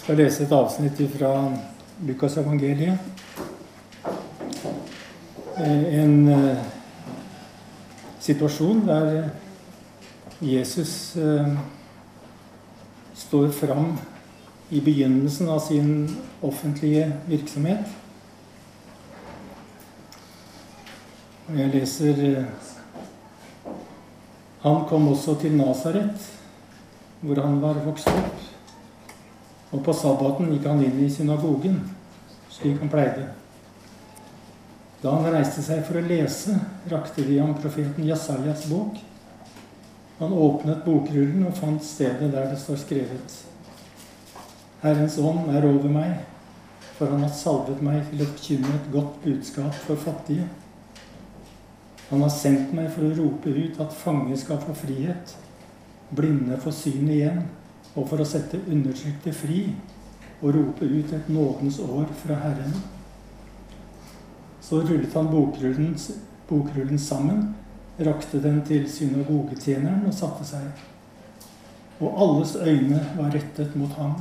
skal lese et avsnitt fra Lukas evangeliet. En eh, situasjon der Jesus eh, står fram i begynnelsen av sin offentlige virksomhet. Jeg leser eh, Han kom også til Nasaret, hvor han var vokst opp. Og på sabbaten gikk han inn i synagogen, slik han pleide. Da han reiste seg for å lese, rakte de ham profeten Jasajas bok. Han åpnet bokrullen og fant stedet der det står skrevet. Herrens ånd er over meg, for han har salvet meg til å forkynne et godt budskap for fattige. Han har sendt meg for å rope ut at fange skal få frihet, blinde få syn igjen og for å sette undertrykte fri og rope ut et nådens år fra Herren. Så rullet han bokrullen, bokrullen sammen, rakte den til synagogetjeneren og satte seg. Og alles øyne var rettet mot ham.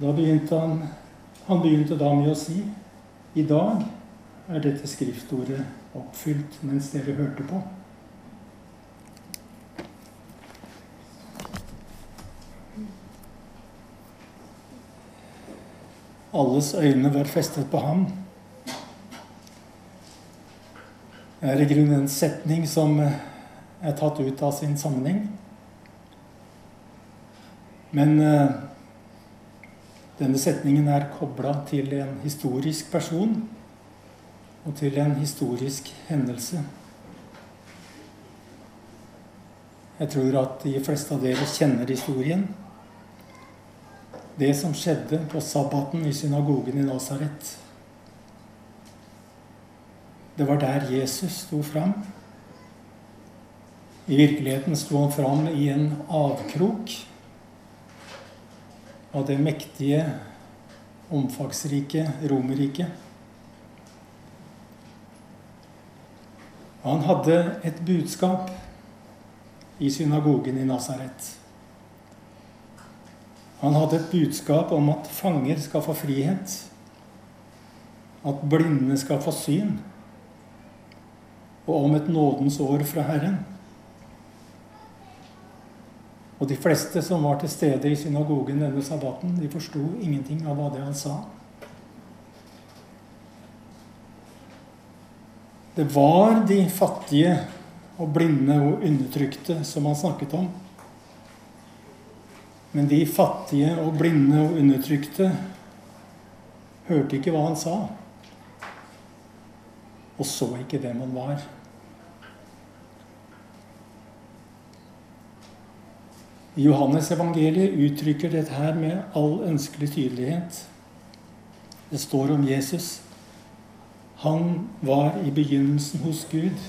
Da begynte han, han begynte da med å si i dag er dette skriftordet oppfylt mens dere hørte på. Alles øyne var festet på ham. Det er i grunnen en setning som er tatt ut av sin sammenheng. Men uh, denne setningen er kobla til en historisk person og til en historisk hendelse. Jeg tror at de fleste av dere kjenner historien det som skjedde på sabbaten i synagogen i Nasaret. Det var der Jesus sto fram. I virkeligheten sto han fram i en avkrok av det mektige, omfangsrike Romerriket. Han hadde et budskap i synagogen i Nasaret. Han hadde et budskap om at fanger skal få frihet. At blinde skal få syn. Og om et nådens år fra Herren. Og de fleste som var til stede i synagogen denne sabbaten, de forsto ingenting av hva det han sa. Det var de fattige og blinde og undertrykte som han snakket om. Men de fattige og blinde og undertrykte hørte ikke hva han sa, og så ikke det man var. I Johannes evangeliet uttrykker dette her med all ønskelig tydelighet. Det står om Jesus. Han var i begynnelsen hos Gud.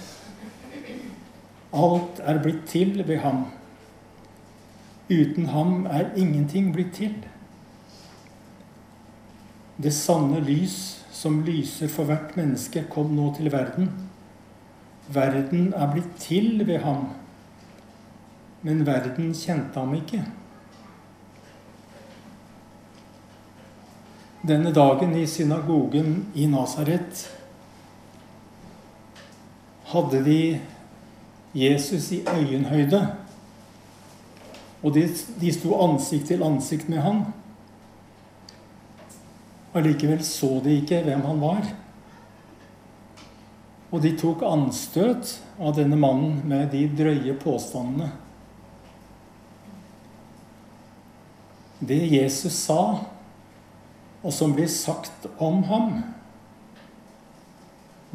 Alt er blitt til ved ham. Uten ham er ingenting blitt til. Det sanne lys som lyser for hvert menneske, kom nå til verden. Verden er blitt til ved ham, men verden kjente ham ikke. Denne dagen i synagogen i Nasaret hadde de Jesus i øyenhøyde og de, de sto ansikt til ansikt med han. Allikevel så de ikke hvem han var. Og de tok anstøt av denne mannen med de drøye påstandene. Det Jesus sa, og som blir sagt om ham,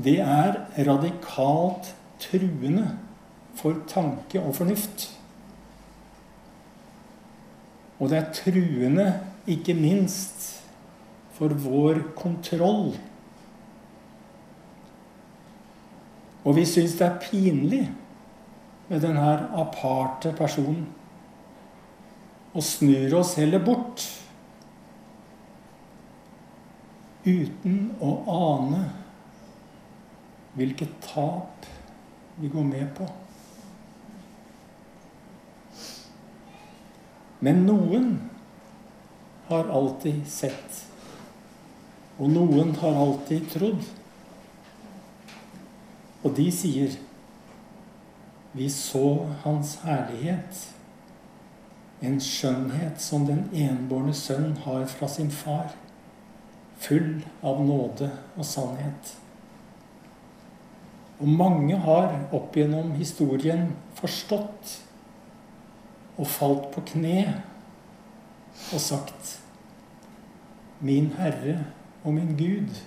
det er radikalt truende for tanke og fornuft. Og det er truende, ikke minst, for vår kontroll. Og vi syns det er pinlig med denne aparte personen. Og snur oss heller bort uten å ane hvilket tap vi går med på. Men noen har alltid sett. Og noen har alltid trodd. Og de sier vi så Hans herlighet, en skjønnhet som den enbårne sønn har fra sin far, full av nåde og sannhet. Og mange har opp gjennom historien forstått og falt på kne og sagt Min Herre og min Gud.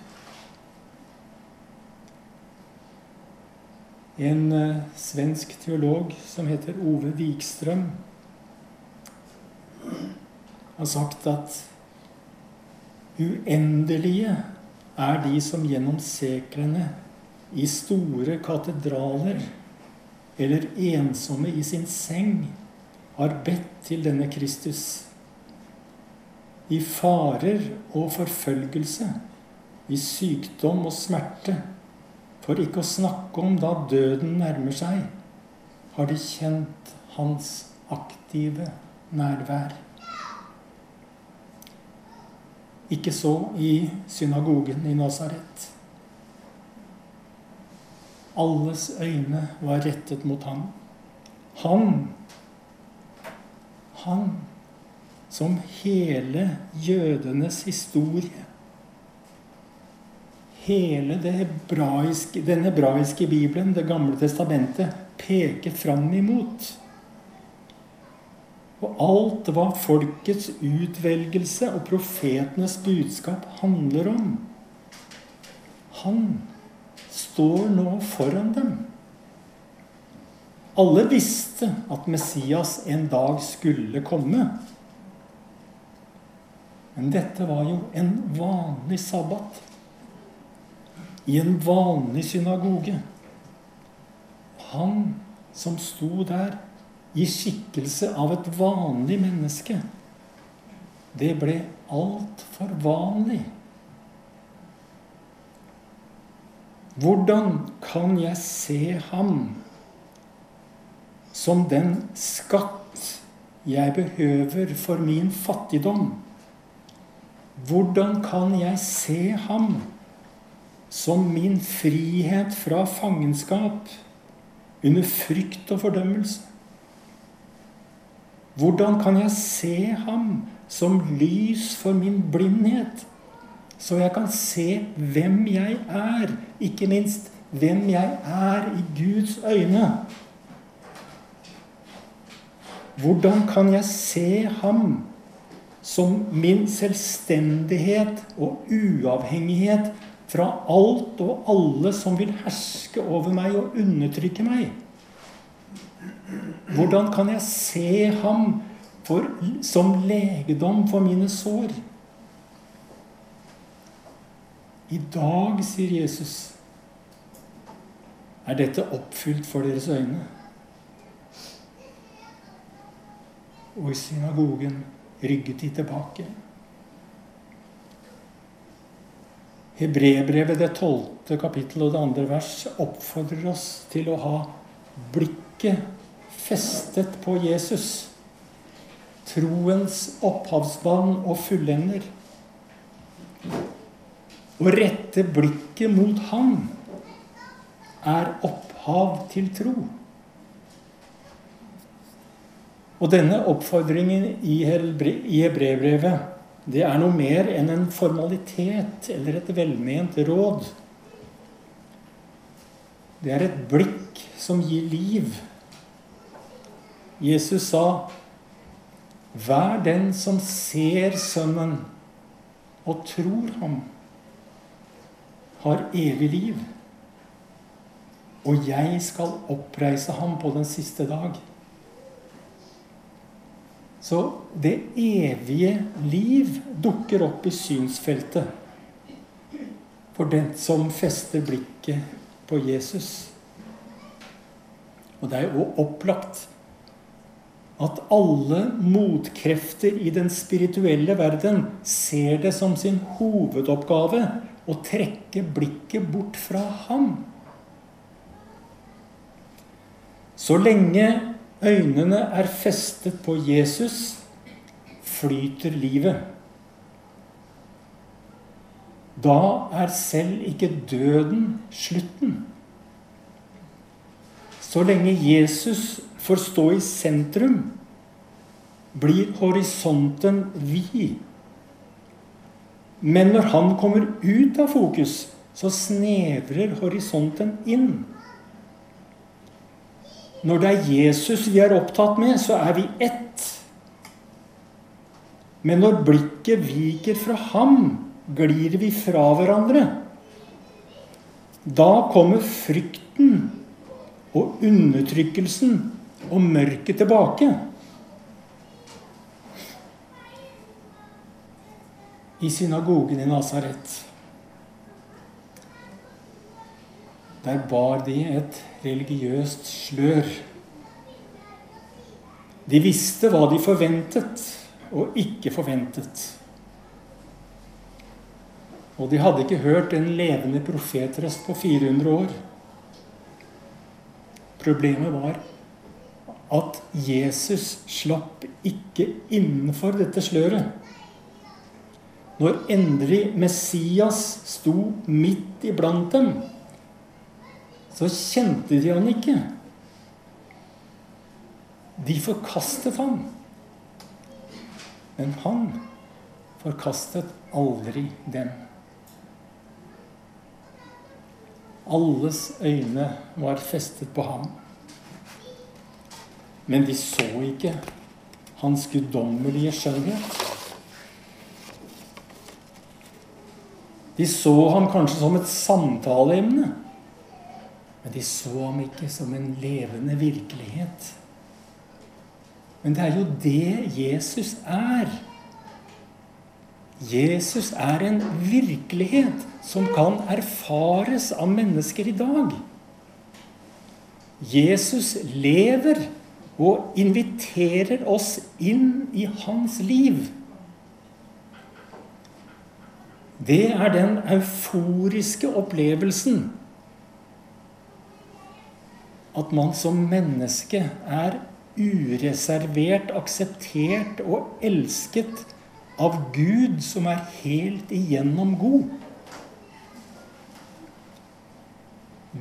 En uh, svensk teolog som heter Ove Wikstrøm, har sagt at uendelige er de som gjennom seklene i store katedraler eller ensomme i sin seng har bedt til denne Kristus i farer og forfølgelse, i sykdom og smerte, for ikke å snakke om da døden nærmer seg, har de kjent hans aktive nærvær. Ikke så i synagogen i Nasaret. Alles øyne var rettet mot ham. Han, han som hele jødenes historie. Hele hebraiske, den hebraiske bibelen, Det gamle testamentet, peker fram imot. Og alt hva folkets utvelgelse og profetenes budskap handler om. Han står nå foran dem. Alle visste at Messias en dag skulle komme. Men dette var jo en vanlig sabbat. I en vanlig synagoge. Han som sto der i skikkelse av et vanlig menneske, det ble altfor vanlig. Hvordan kan jeg se ham som den skatt jeg behøver for min fattigdom? Hvordan kan jeg se ham som min frihet fra fangenskap under frykt og fordømmelse? Hvordan kan jeg se ham som lys for min blindhet, så jeg kan se hvem jeg er, ikke minst hvem jeg er i Guds øyne? Hvordan kan jeg se ham som min selvstendighet og uavhengighet fra alt og alle som vil herske over meg og undertrykke meg. Hvordan kan jeg se ham for, som legedom for mine sår? I dag, sier Jesus, er dette oppfylt for deres øyne. Og i synagogen rygget de tilbake. Hebrebrevet, det tolvte kapittel og det andre vers, oppfordrer oss til å ha blikket festet på Jesus. Troens opphavsmann og fullender. Å rette blikket mot Han er opphav til tro. Og denne oppfordringen i Hebrevbrevet, det er noe mer enn en formalitet eller et velment råd. Det er et blikk som gir liv. Jesus sa, 'Vær den som ser Sønnen og tror ham, har evig liv.' Og jeg skal oppreise ham på den siste dag. Så det evige liv dukker opp i synsfeltet for den som fester blikket på Jesus. Og det er jo opplagt at alle motkrefter i den spirituelle verden ser det som sin hovedoppgave å trekke blikket bort fra ham. Så lenge øynene er festet på Jesus, flyter livet. Da er selv ikke døden slutten. Så lenge Jesus får stå i sentrum, blir horisonten vid. Men når han kommer ut av fokus, så snevrer horisonten inn. Når det er Jesus vi er opptatt med, så er vi ett. Men når blikket viker fra ham, glir vi fra hverandre. Da kommer frykten og undertrykkelsen og mørket tilbake. I synagogen i Nasaret Der bar de et religiøst slør. De visste hva de forventet og ikke forventet. Og de hadde ikke hørt en levende profetrøst på 400 år. Problemet var at Jesus slapp ikke innenfor dette sløret. Når endelig Messias sto midt iblant dem, så kjente de han ikke. De forkastet ham. Men han forkastet aldri dem. Alles øyne var festet på ham. Men de så ikke hans guddommelige skjønnhet. De så ham kanskje som et samtaleemne, men de så ham ikke som en levende virkelighet. Men det er jo det Jesus er. Jesus er en virkelighet som kan erfares av mennesker i dag. Jesus lever og inviterer oss inn i hans liv. Det er den euforiske opplevelsen at man som menneske er ureservert akseptert og elsket av Gud, som er helt igjennom god.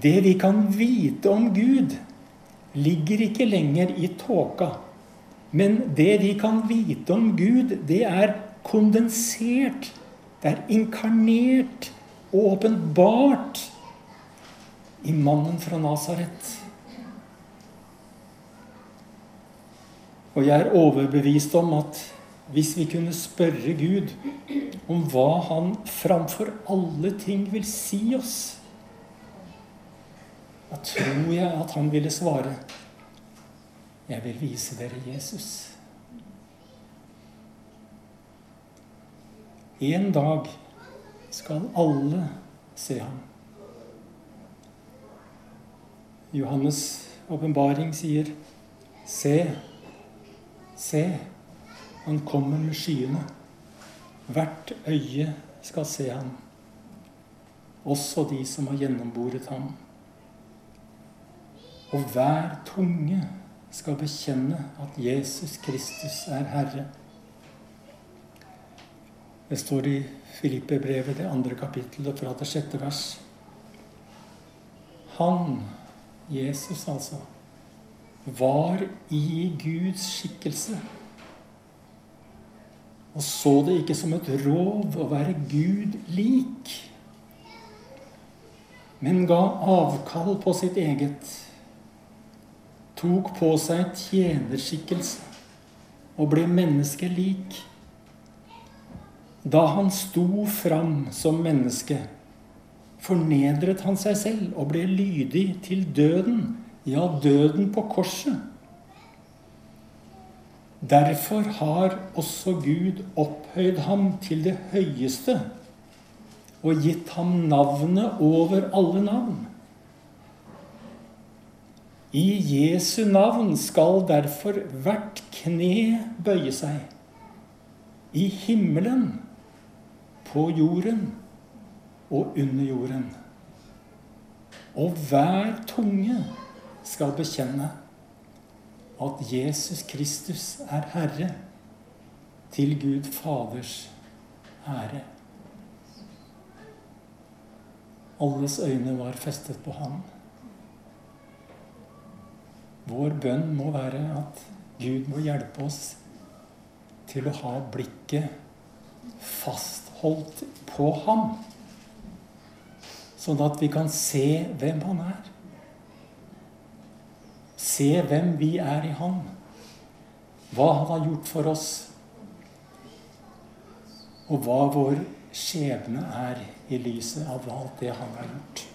Det vi kan vite om Gud, ligger ikke lenger i tåka. Men det vi kan vite om Gud, det er kondensert. Det er inkarnert og åpenbart i mannen fra Nasaret. Og jeg er overbevist om at hvis vi kunne spørre Gud om hva han framfor alle ting vil si oss da tror jeg at han ville svare Jeg vil vise dere Jesus. En dag skal alle se ham. Johannes' åpenbaring sier, Se, se, han kommer med skyene. Hvert øye skal se ham, også de som har gjennomboret ham. Og hver tunge skal bekjenne at Jesus Kristus er Herre. Det står i Filippe-brevet, det andre kapittelet, fra det sjette vers. Han, Jesus altså, var i Guds skikkelse. Og så det ikke som et rov å være Gud lik, men ga avkall på sitt eget tok på seg tjenerskikkelse og ble menneskelik. Da han sto fram som menneske, fornedret han seg selv og ble lydig til døden, ja, døden på korset. Derfor har også Gud opphøyd ham til det høyeste og gitt ham navnet over alle navn i Jesu navn skal derfor hvert kne bøye seg. I himmelen, på jorden og under jorden. Og hver tunge skal bekjenne at Jesus Kristus er Herre, til Gud Faders ære. Alles øyne var festet på ham. Vår bønn må være at Gud må hjelpe oss til å ha blikket fastholdt på ham. Sånn at vi kan se hvem han er. Se hvem vi er i han. Hva han har gjort for oss. Og hva vår skjebne er i lyset av alt det han har gjort.